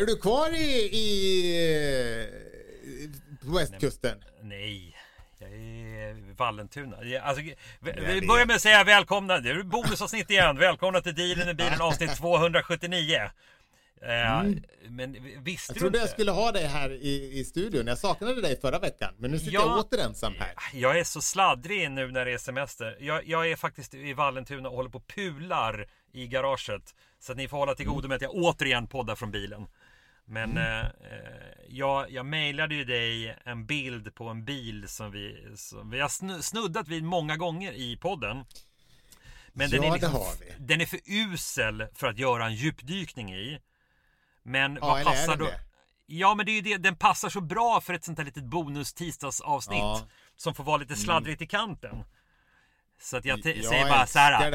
Är du kvar i, i på västkusten? Nej, jag är i Vallentuna. Alltså, vi, börjar med att säga välkomna. Det är bonusavsnitt igen. Välkomna till Dealen i bilen avsnitt 279. Mm. Men visste jag trodde jag skulle ha dig här i, i studion. Jag saknade dig förra veckan. Men nu sitter ja, jag åter ensam här. Jag är så sladdrig nu när det är semester. Jag, jag är faktiskt i Vallentuna och håller på och pular i garaget. Så att ni får hålla till godo med att jag återigen poddar från bilen. Men mm. eh, jag, jag mejlade ju dig en bild på en bil som vi, som vi har snuddat vid många gånger i podden. Men ja, den, är liksom, den är för usel för att göra en djupdykning i. Men ja, vad passar då? Det? Ja, men det är ju det. Den passar så bra för ett sånt här litet bonus tisdagsavsnitt. Ja. Som får vara lite mm. sladdrigt i kanten. Så att jag, jag säger bara så här.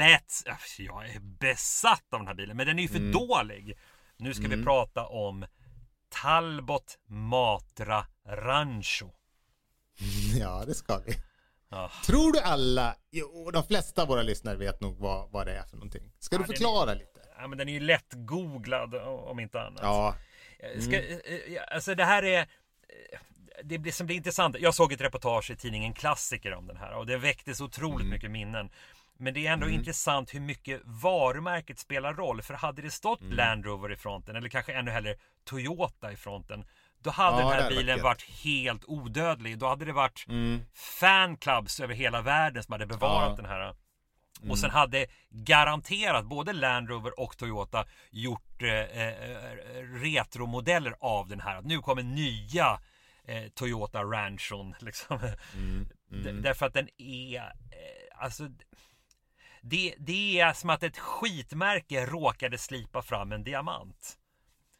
Let's... Jag är besatt av den här bilen. Men den är ju för mm. dålig. Nu ska mm. vi prata om Talbot Matra Rancho. Ja, det ska vi. Ja. Tror du alla, jo, de flesta av våra lyssnare vet nog vad, vad det är för någonting. Ska ja, du förklara är, lite? Ja, men den är ju lätt googlad om inte annat. Ja. Mm. Ska, eh, eh, alltså det här är det blir, som blir intressant. Jag såg ett reportage i tidningen Klassiker om den här och det väckte så otroligt mm. mycket minnen. Men det är ändå mm. intressant hur mycket varumärket spelar roll. För hade det stått mm. Land Rover i fronten eller kanske ännu hellre Toyota i fronten. Då hade ja, den här bilen varit helt odödlig. Då hade det varit mm. fanclubs över hela världen som hade bevarat ja. den här. Mm. Och sen hade garanterat både Land Rover och Toyota gjort eh, eh, retromodeller av den här. Nu kommer nya eh, Toyota Ranchon liksom. Mm. Mm. Därför att den är eh, alltså det, det är som att ett skitmärke råkade slipa fram en diamant.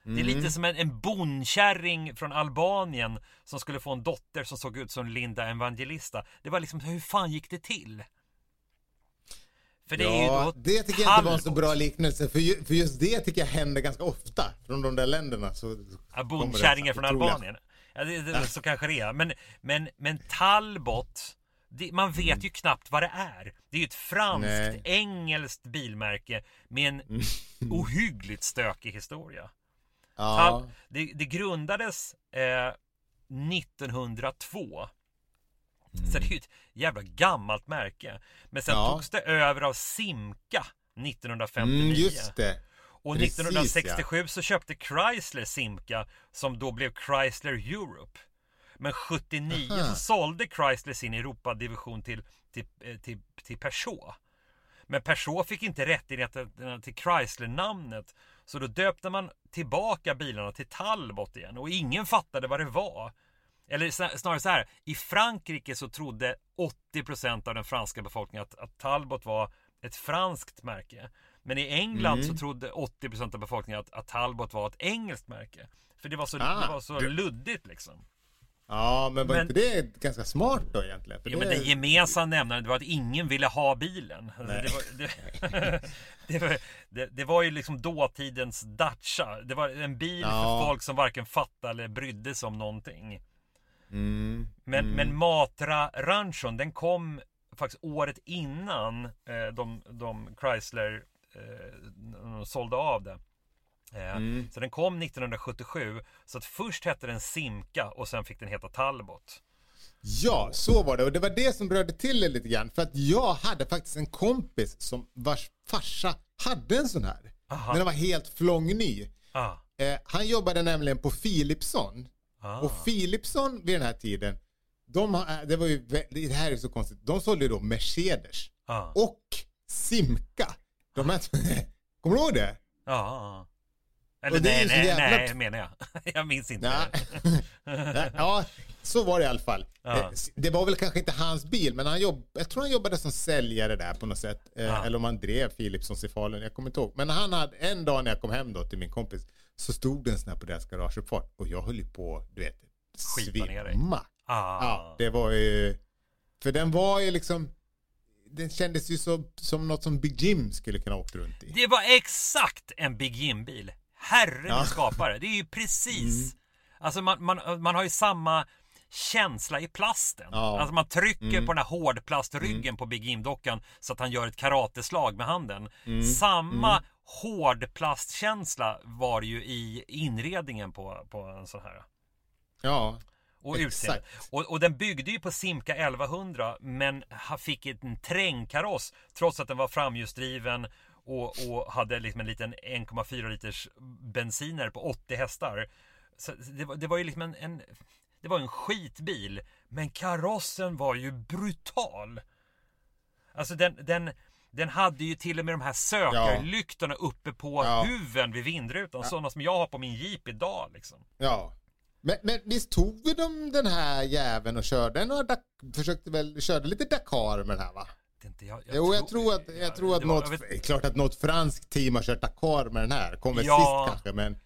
Mm. Det är lite mm. som en, en bondkärring från Albanien som skulle få en dotter som såg ut som Linda Evangelista. Det var liksom, hur fan gick det till? För det ja, är ju då det tycker jag inte var en så bra liknelse. För, ju, för just det tycker jag händer ganska ofta från de där länderna. Så ja, bondkärringar från Albanien. Ja, det, det, så kanske det är. Men, men, men Talbot det, man vet mm. ju knappt vad det är. Det är ju ett franskt, Nej. engelskt bilmärke med en mm. ohyggligt stökig historia. Ja. Det, det grundades eh, 1902. Mm. Så det är ju ett jävla gammalt märke. Men sen ja. togs det över av Simca 1959. Mm, just det. Och Precis, 1967 ja. så köpte Chrysler Simca som då blev Chrysler Europe. Men 79 Aha. så sålde Chrysler sin Europadivision till, till, eh, till, till Peugeot. Men Peugeot fick inte rättigheterna till Chrysler-namnet. Så då döpte man tillbaka bilarna till Talbot igen. Och ingen fattade vad det var. Eller snarare så här. I Frankrike så trodde 80% av den franska befolkningen att, att Talbot var ett franskt märke. Men i England mm. så trodde 80% av befolkningen att, att Talbot var ett engelskt märke. För det var så, ah, det var så du... luddigt liksom. Ja, men var men, inte det ganska smart då egentligen? För jo, det... men den gemensamma nämnaren var att ingen ville ha bilen. Alltså, det, var, det, det, var, det, det, var ju liksom dåtidens Dacia. Det var en bil ja. för folk som varken fattade eller brydde sig om någonting. Mm, men, mm. men Matra Ranchon, den kom faktiskt året innan eh, de, de Chrysler eh, sålde av det. Eh, mm. Så den kom 1977. Så att först hette den Simca och sen fick den heta Talbot. Ja, så var det. Och det var det som rörde till det lite grann. För att jag hade faktiskt en kompis som vars farsa hade en sån här. Aha. Men den var helt flångny. Ah. Eh, han jobbade nämligen på Philipson. Ah. Och Philipson vid den här tiden, de, eh, det, var ju, det här är så konstigt, de sålde ju då Mercedes. Ah. Och Simca. De här, kommer du ihåg det? Ja. Eller nej, nej, jävla... nej, menar jag. jag minns inte. ja, så var det i alla fall. Ja. Eh, det var väl kanske inte hans bil, men han jobb... jag tror han jobbade som säljare där på något sätt. Eh, ja. Eller om han drev Philipsons i Falun, jag kommer inte ihåg. Men han hade, en dag när jag kom hem då till min kompis, så stod det en sån här på deras garageuppfart. Och jag höll ju på, du vet, svimma. Ah. Ja, det var ju... För den var ju liksom den kändes ju så, som något som Big Jim skulle kunna åkt runt i. Det var exakt en Big Jim-bil. Herren ja. skapare. Det är ju precis. Mm. Alltså man, man, man har ju samma känsla i plasten. Ja. Alltså man trycker mm. på den här hårdplastryggen mm. på Big Jim-dockan så att han gör ett karateslag med handen. Mm. Samma mm. hårdplastkänsla var det ju i inredningen på, på en sån här. Ja. Och utseende. Och, och den byggde ju på Simca 1100 men fick en trängkaross trots att den var framhjulsdriven och, och hade liksom en liten 1,4 liters bensiner på 80 hästar. Så det, var, det var ju liksom en, en, det var en skitbil men karossen var ju brutal. Alltså den, den, den hade ju till och med de här sökarlyktorna ja. uppe på ja. huven vid vindrutan. Ja. Sådana som jag har på min jeep idag liksom. Ja. Men, men visst tog vi dem den här jäveln och körde den och försökte väl, körde lite Dakar med den här va? Inte, jag, jag jo, jag tror att, jag tror att något, vet... klart att något franskt team har kört Dakar med den här. Kommer ja. sist kanske, men...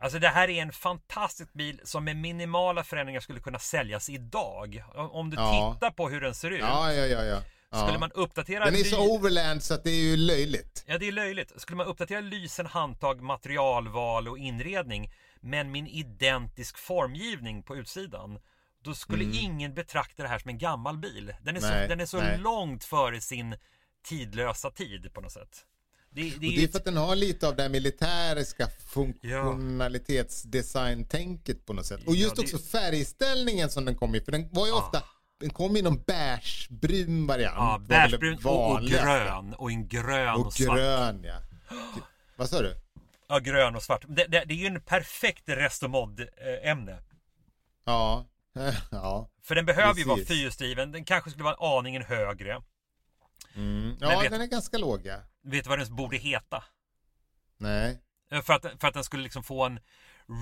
Alltså det här är en fantastisk bil som med minimala förändringar skulle kunna säljas idag. Om du ja. tittar på hur den ser ut. Ja, ja, ja, ja. Skulle man uppdatera... Den är så overland så att det är ju löjligt. Ja, det är löjligt. Skulle man uppdatera lysen, handtag, materialval och inredning men min identisk formgivning på utsidan då skulle mm. ingen betrakta det här som en gammal bil. Den är nej, så, den är så långt före sin tidlösa tid på något sätt. Det, det, är, det är för att den har lite av det militäriska funktionalitetsdesign-tänket på något sätt. Och just ja, det... också färgställningen som den kom i, för den var ju ah. ofta den kom i någon bärsbrun variant. Ja, bärsbrun och, och, grön. Och en grön och, och svart. grön, ja. Vad sa du? Ja, grön och svart. Det, det, det är ju en perfekt restomod-ämne. Ja. ja. För den behöver Precis. ju vara fyrhjulsdriven. Den kanske skulle vara aningen högre. Mm. Ja, vet, den är ganska låg. Ja. Vet du vad den borde heta? Nej. Eh, för att, för att den skulle liksom få en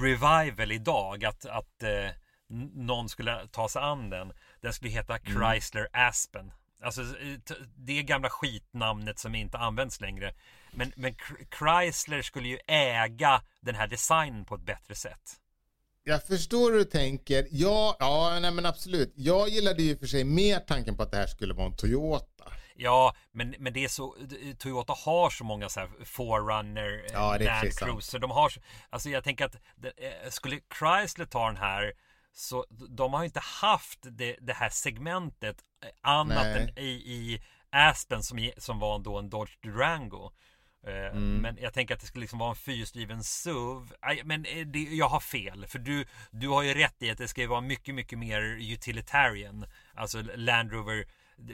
revival idag. Att, att eh, någon skulle ta sig an den. Den skulle heta mm. Chrysler mm. Aspen. Alltså det gamla skitnamnet som inte används längre. Men, men Chrysler skulle ju äga den här designen på ett bättre sätt. Jag förstår hur du tänker. Ja, ja nej men absolut. Jag gillade ju för sig mer tanken på att det här skulle vara en Toyota. Ja, men, men det är så Toyota har så många så här Forerunner, ja, Land Cruiser. De har alltså jag tänker att eh, skulle Chrysler ta den här så de har inte haft det, det här segmentet eh, annat Nej. än i, i Aspen som, som var då en Dodge Durango. Eh, mm. Men jag tänker att det skulle liksom vara en fyrhjulsdriven SUV. Men eh, det, jag har fel. För du, du har ju rätt i att det ska vara mycket, mycket mer utilitarian. Alltså Land Rover,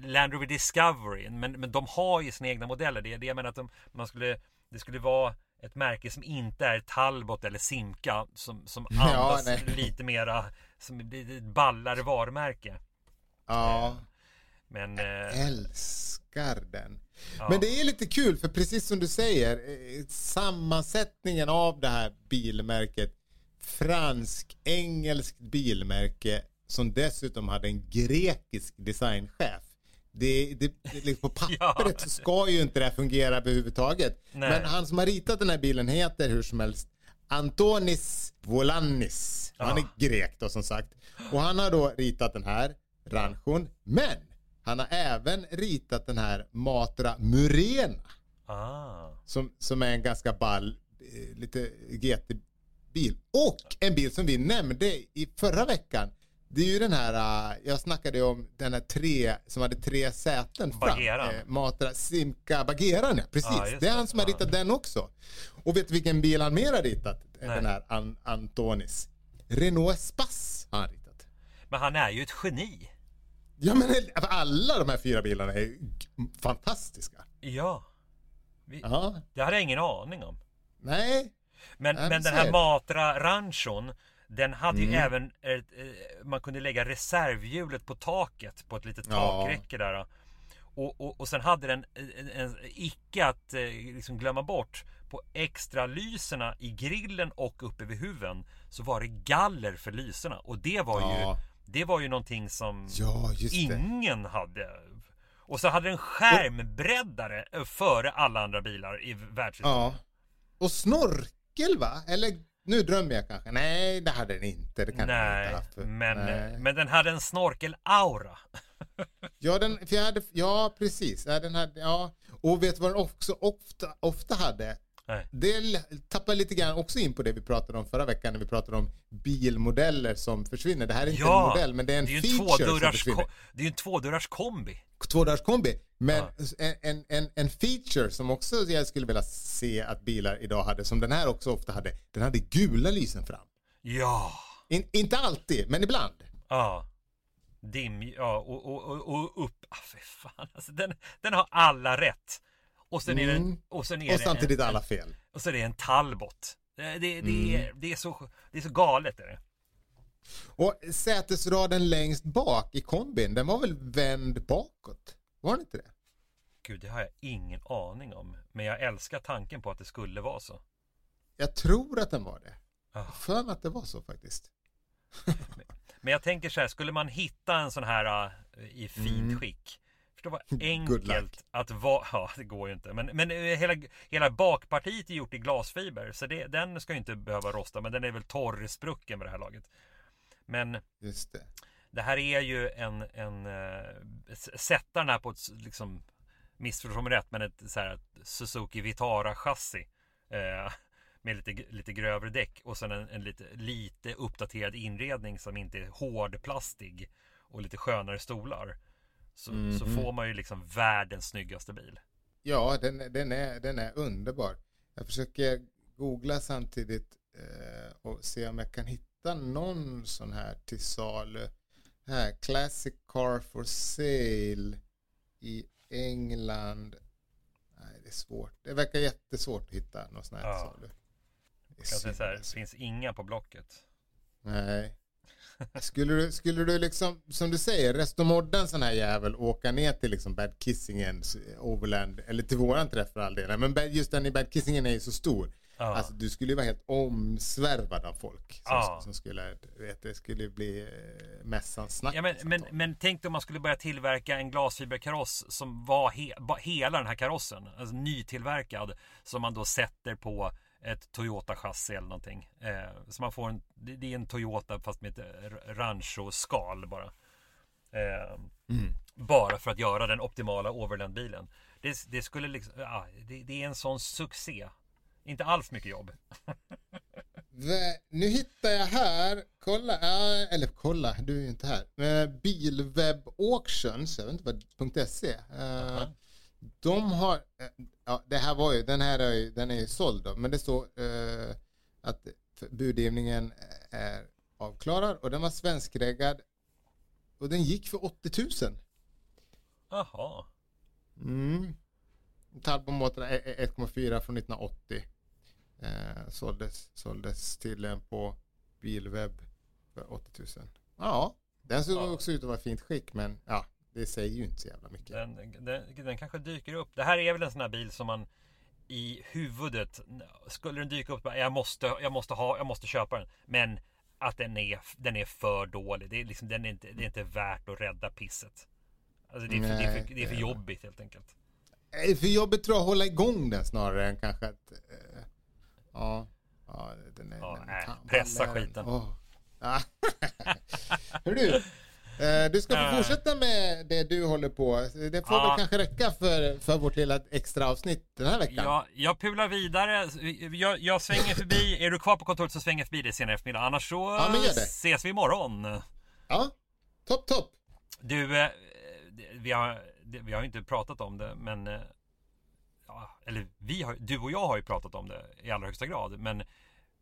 Land Rover Discovery. Men, men de har ju sina egna modeller. Det, det jag menar att de, man skulle, det skulle vara ett märke som inte är Talbot eller Simca. Som, som andas ja, lite mera som ett ballare varumärke. Ja. Eh, men... Jag älskar den. Ja. Men det är lite kul för precis som du säger eh, sammansättningen av det här bilmärket fransk-engelskt bilmärke som dessutom hade en grekisk designchef. Det, det, det, på pappret så ska ju inte det här fungera överhuvudtaget. Nej. Men han som har ritat den här bilen heter hur som helst Antonis Volanis. Han är grek då som sagt. Och han har då ritat den här ranchon. Men han har även ritat den här Matra Murena. Ah. Som, som är en ganska ball, eh, lite GT-bil. Och en bil som vi nämnde i förra veckan. Det är ju den här, uh, jag snackade om den här tre, som hade tre säten fram. Bageran. Eh, Matra Simca Bageran, ja. Precis. Ah, det är han som har ritat den också. Och vet du vilken bil han mer har ritat? Nej. Den här An Antonis. Renault Espace har han ritat. Men han är ju ett geni. Ja men alla de här fyra bilarna är fantastiska. Ja. Vi, ja. Det hade jag ingen aning om. Nej. Men, men den här Matra Ranchon den hade ju mm. även, ett, eh, man kunde lägga reservhjulet på taket på ett litet takräcke ja. där. Och, och, och sen hade den en, en, icke att eh, liksom glömma bort på extra lyserna i grillen och uppe vid huven så var det galler för lyserna och det var ja. Det var ju någonting som ja, ingen hade. Och så hade den skärmbreddare och... före alla andra bilar i världshistorien. Ja. Och snorkel va? Eller nu drömmer jag kanske. Nej, det hade den inte. Det kan Nej, inte haft. Men, Nej. men den hade en snorkel-aura. ja, den, jag hade, ja, precis. Ja, den hade, ja. Och vet du vad den också ofta, ofta hade? Nej. Det tappar lite grann också in på det vi pratade om förra veckan när vi pratade om bilmodeller som försvinner. Det här är inte ja, en modell men det är en det är feature som försvinner. Det är ju en tvådörrars kombi. Tvådörrars kombi. Men ja. en, en, en feature som också jag skulle vilja se att bilar idag hade, som den här också ofta hade, den hade gula lysen fram. Ja. In, inte alltid, men ibland. Ja. Dim, ja, och, och, och, och upp. Ah, för fan, alltså, den, den har alla rätt. Och sen är mm. den, och sen är och samtidigt en, alla fel. Och så är det en Talbot. Det, det, det, mm. är, det, är så, det är så galet. Är det. Och sätesraden längst bak i kombin, den var väl vänd bakåt? Var den inte det? Gud, det har jag ingen aning om. Men jag älskar tanken på att det skulle vara så. Jag tror att den var det. Oh. För mig att det var så faktiskt. Men jag tänker så här, skulle man hitta en sån här uh, i fint mm. skick. Förstå vad enkelt att vara. Ja, det går ju inte. Men, men uh, hela, hela bakpartiet är gjort i glasfiber. Så det, den ska ju inte behöva rosta. Men den är väl torrsprucken med det här laget. Men Just det. det här är ju en, en uh, sätta den här på ett liksom missförstå mig rätt, men ett så här Suzuki Vitara chassi. Eh, med lite, lite grövre däck och sen en, en, lite, lite uppdaterad inredning som inte är hårdplastig och lite skönare stolar. Så, mm så får man ju liksom världens snyggaste bil. Ja, den, den, är, den är underbar. Jag försöker googla samtidigt eh, och se om jag kan hitta någon sån här till salu. Här, Classic Car for Sale i England. Nej, det är svårt. Det verkar jättesvårt att hitta något sånt här ja. salu. Det, kan så här, det finns inga på Blocket. Nej. Skulle du, skulle du liksom, som du säger, restomodda en sån här jävel och åka ner till liksom Bad Kissingen, Overland, eller till våran träff för all del. Men just den i Bad Kissingen är ju så stor. Ja. Alltså du skulle ju vara helt omsvärvad av folk. Som, ja. som skulle, vet, det skulle bli eh, mässans snack. Ja, men, men, men tänk dig om man skulle börja tillverka en glasfiberkaross som var he, hela den här karossen. Alltså nytillverkad. Som man då sätter på ett Toyota-chassi eller någonting. Eh, så man får en, det är en Toyota fast med ett Rancho-skal bara. Eh, mm. Bara för att göra den optimala overland-bilen. Det, det, skulle liksom, ja, det, det, är en sån succé. Inte alls mycket jobb. nu hittar jag här, kolla, äh, eller kolla, du är ju inte här. Uh, Bilweb Auctions, jag vet inte vad .se. Uh, uh -huh. De har, eh, ja det här var ju, den här är ju, den är ju såld då, men det står uh, att budgivningen är avklarad och den var svenskreggad och den gick för 80 000. Jaha. Mm. Talbot-motorn är 1,4 från 1980. Eh, såldes, såldes tydligen på bilwebb för 80 000. Ja, den såg ja. också ut att vara fint skick men ja, det säger ju inte så jävla mycket. Den, den, den, kanske dyker upp. Det här är väl en sån här bil som man i huvudet skulle den dyka upp jag måste, jag måste ha, jag måste köpa den. Men att den är, den är för dålig. Det är, liksom, den är inte, det är inte värt att rädda pisset. Alltså det, är för, Nej, det, är för, det är för jobbigt helt enkelt. Det är för jobbigt tror jag att hålla igång den snarare än kanske att eh, Ja. ja, den är, ja den är, pressa skiten. Oh. Hör du, du ska få fortsätta med det du håller på. Det får ja. väl kanske räcka för, för vårt lilla extra avsnitt den här veckan. Ja, jag pular vidare. Jag, jag svänger förbi. Är du kvar på kontoret så svänger jag förbi dig senare eftermiddag. Annars så ja, ses vi imorgon. Ja, topp, topp. Du, eh, vi har, vi har inte pratat om det, men eh, eller vi har, du och jag har ju pratat om det i allra högsta grad. Men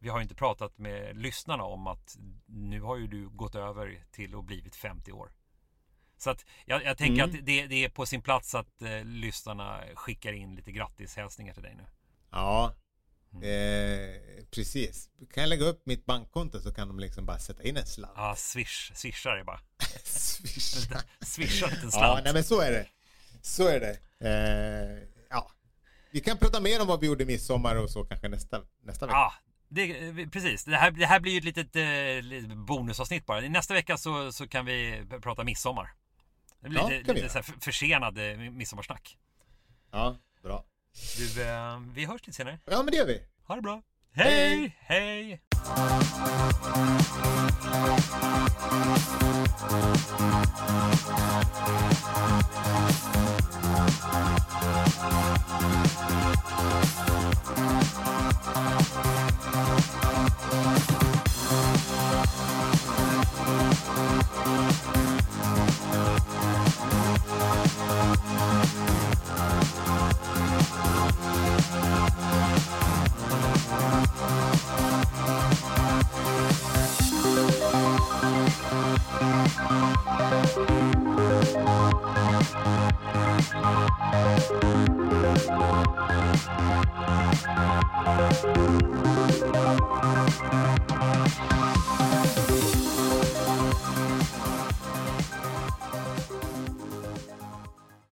vi har ju inte pratat med lyssnarna om att nu har ju du gått över till och blivit 50 år. Så att jag, jag tänker mm. att det, det, är på sin plats att eh, lyssnarna skickar in lite grattishälsningar till dig nu. Ja, mm. eh, precis. Kan jag lägga upp mitt bankkonto så kan de liksom bara sätta in en slant. Ja, swish, swishar det bara. swisha. Swisha en liten slant. Ja, nej men så är det. Så är det. Eh, vi kan prata mer om vad vi gjorde midsommar och så kanske nästa, nästa vecka. Ja, det, precis. Det här, det här blir ju ett litet eh, bonusavsnitt bara. Nästa vecka så, så kan vi prata midsommar. Det blir ja, lite, lite så försenad eh, midsommarsnack. Ja, bra. Du, eh, vi hörs lite senare. Ja, men det gör vi. Ha det bra. Hey, hey.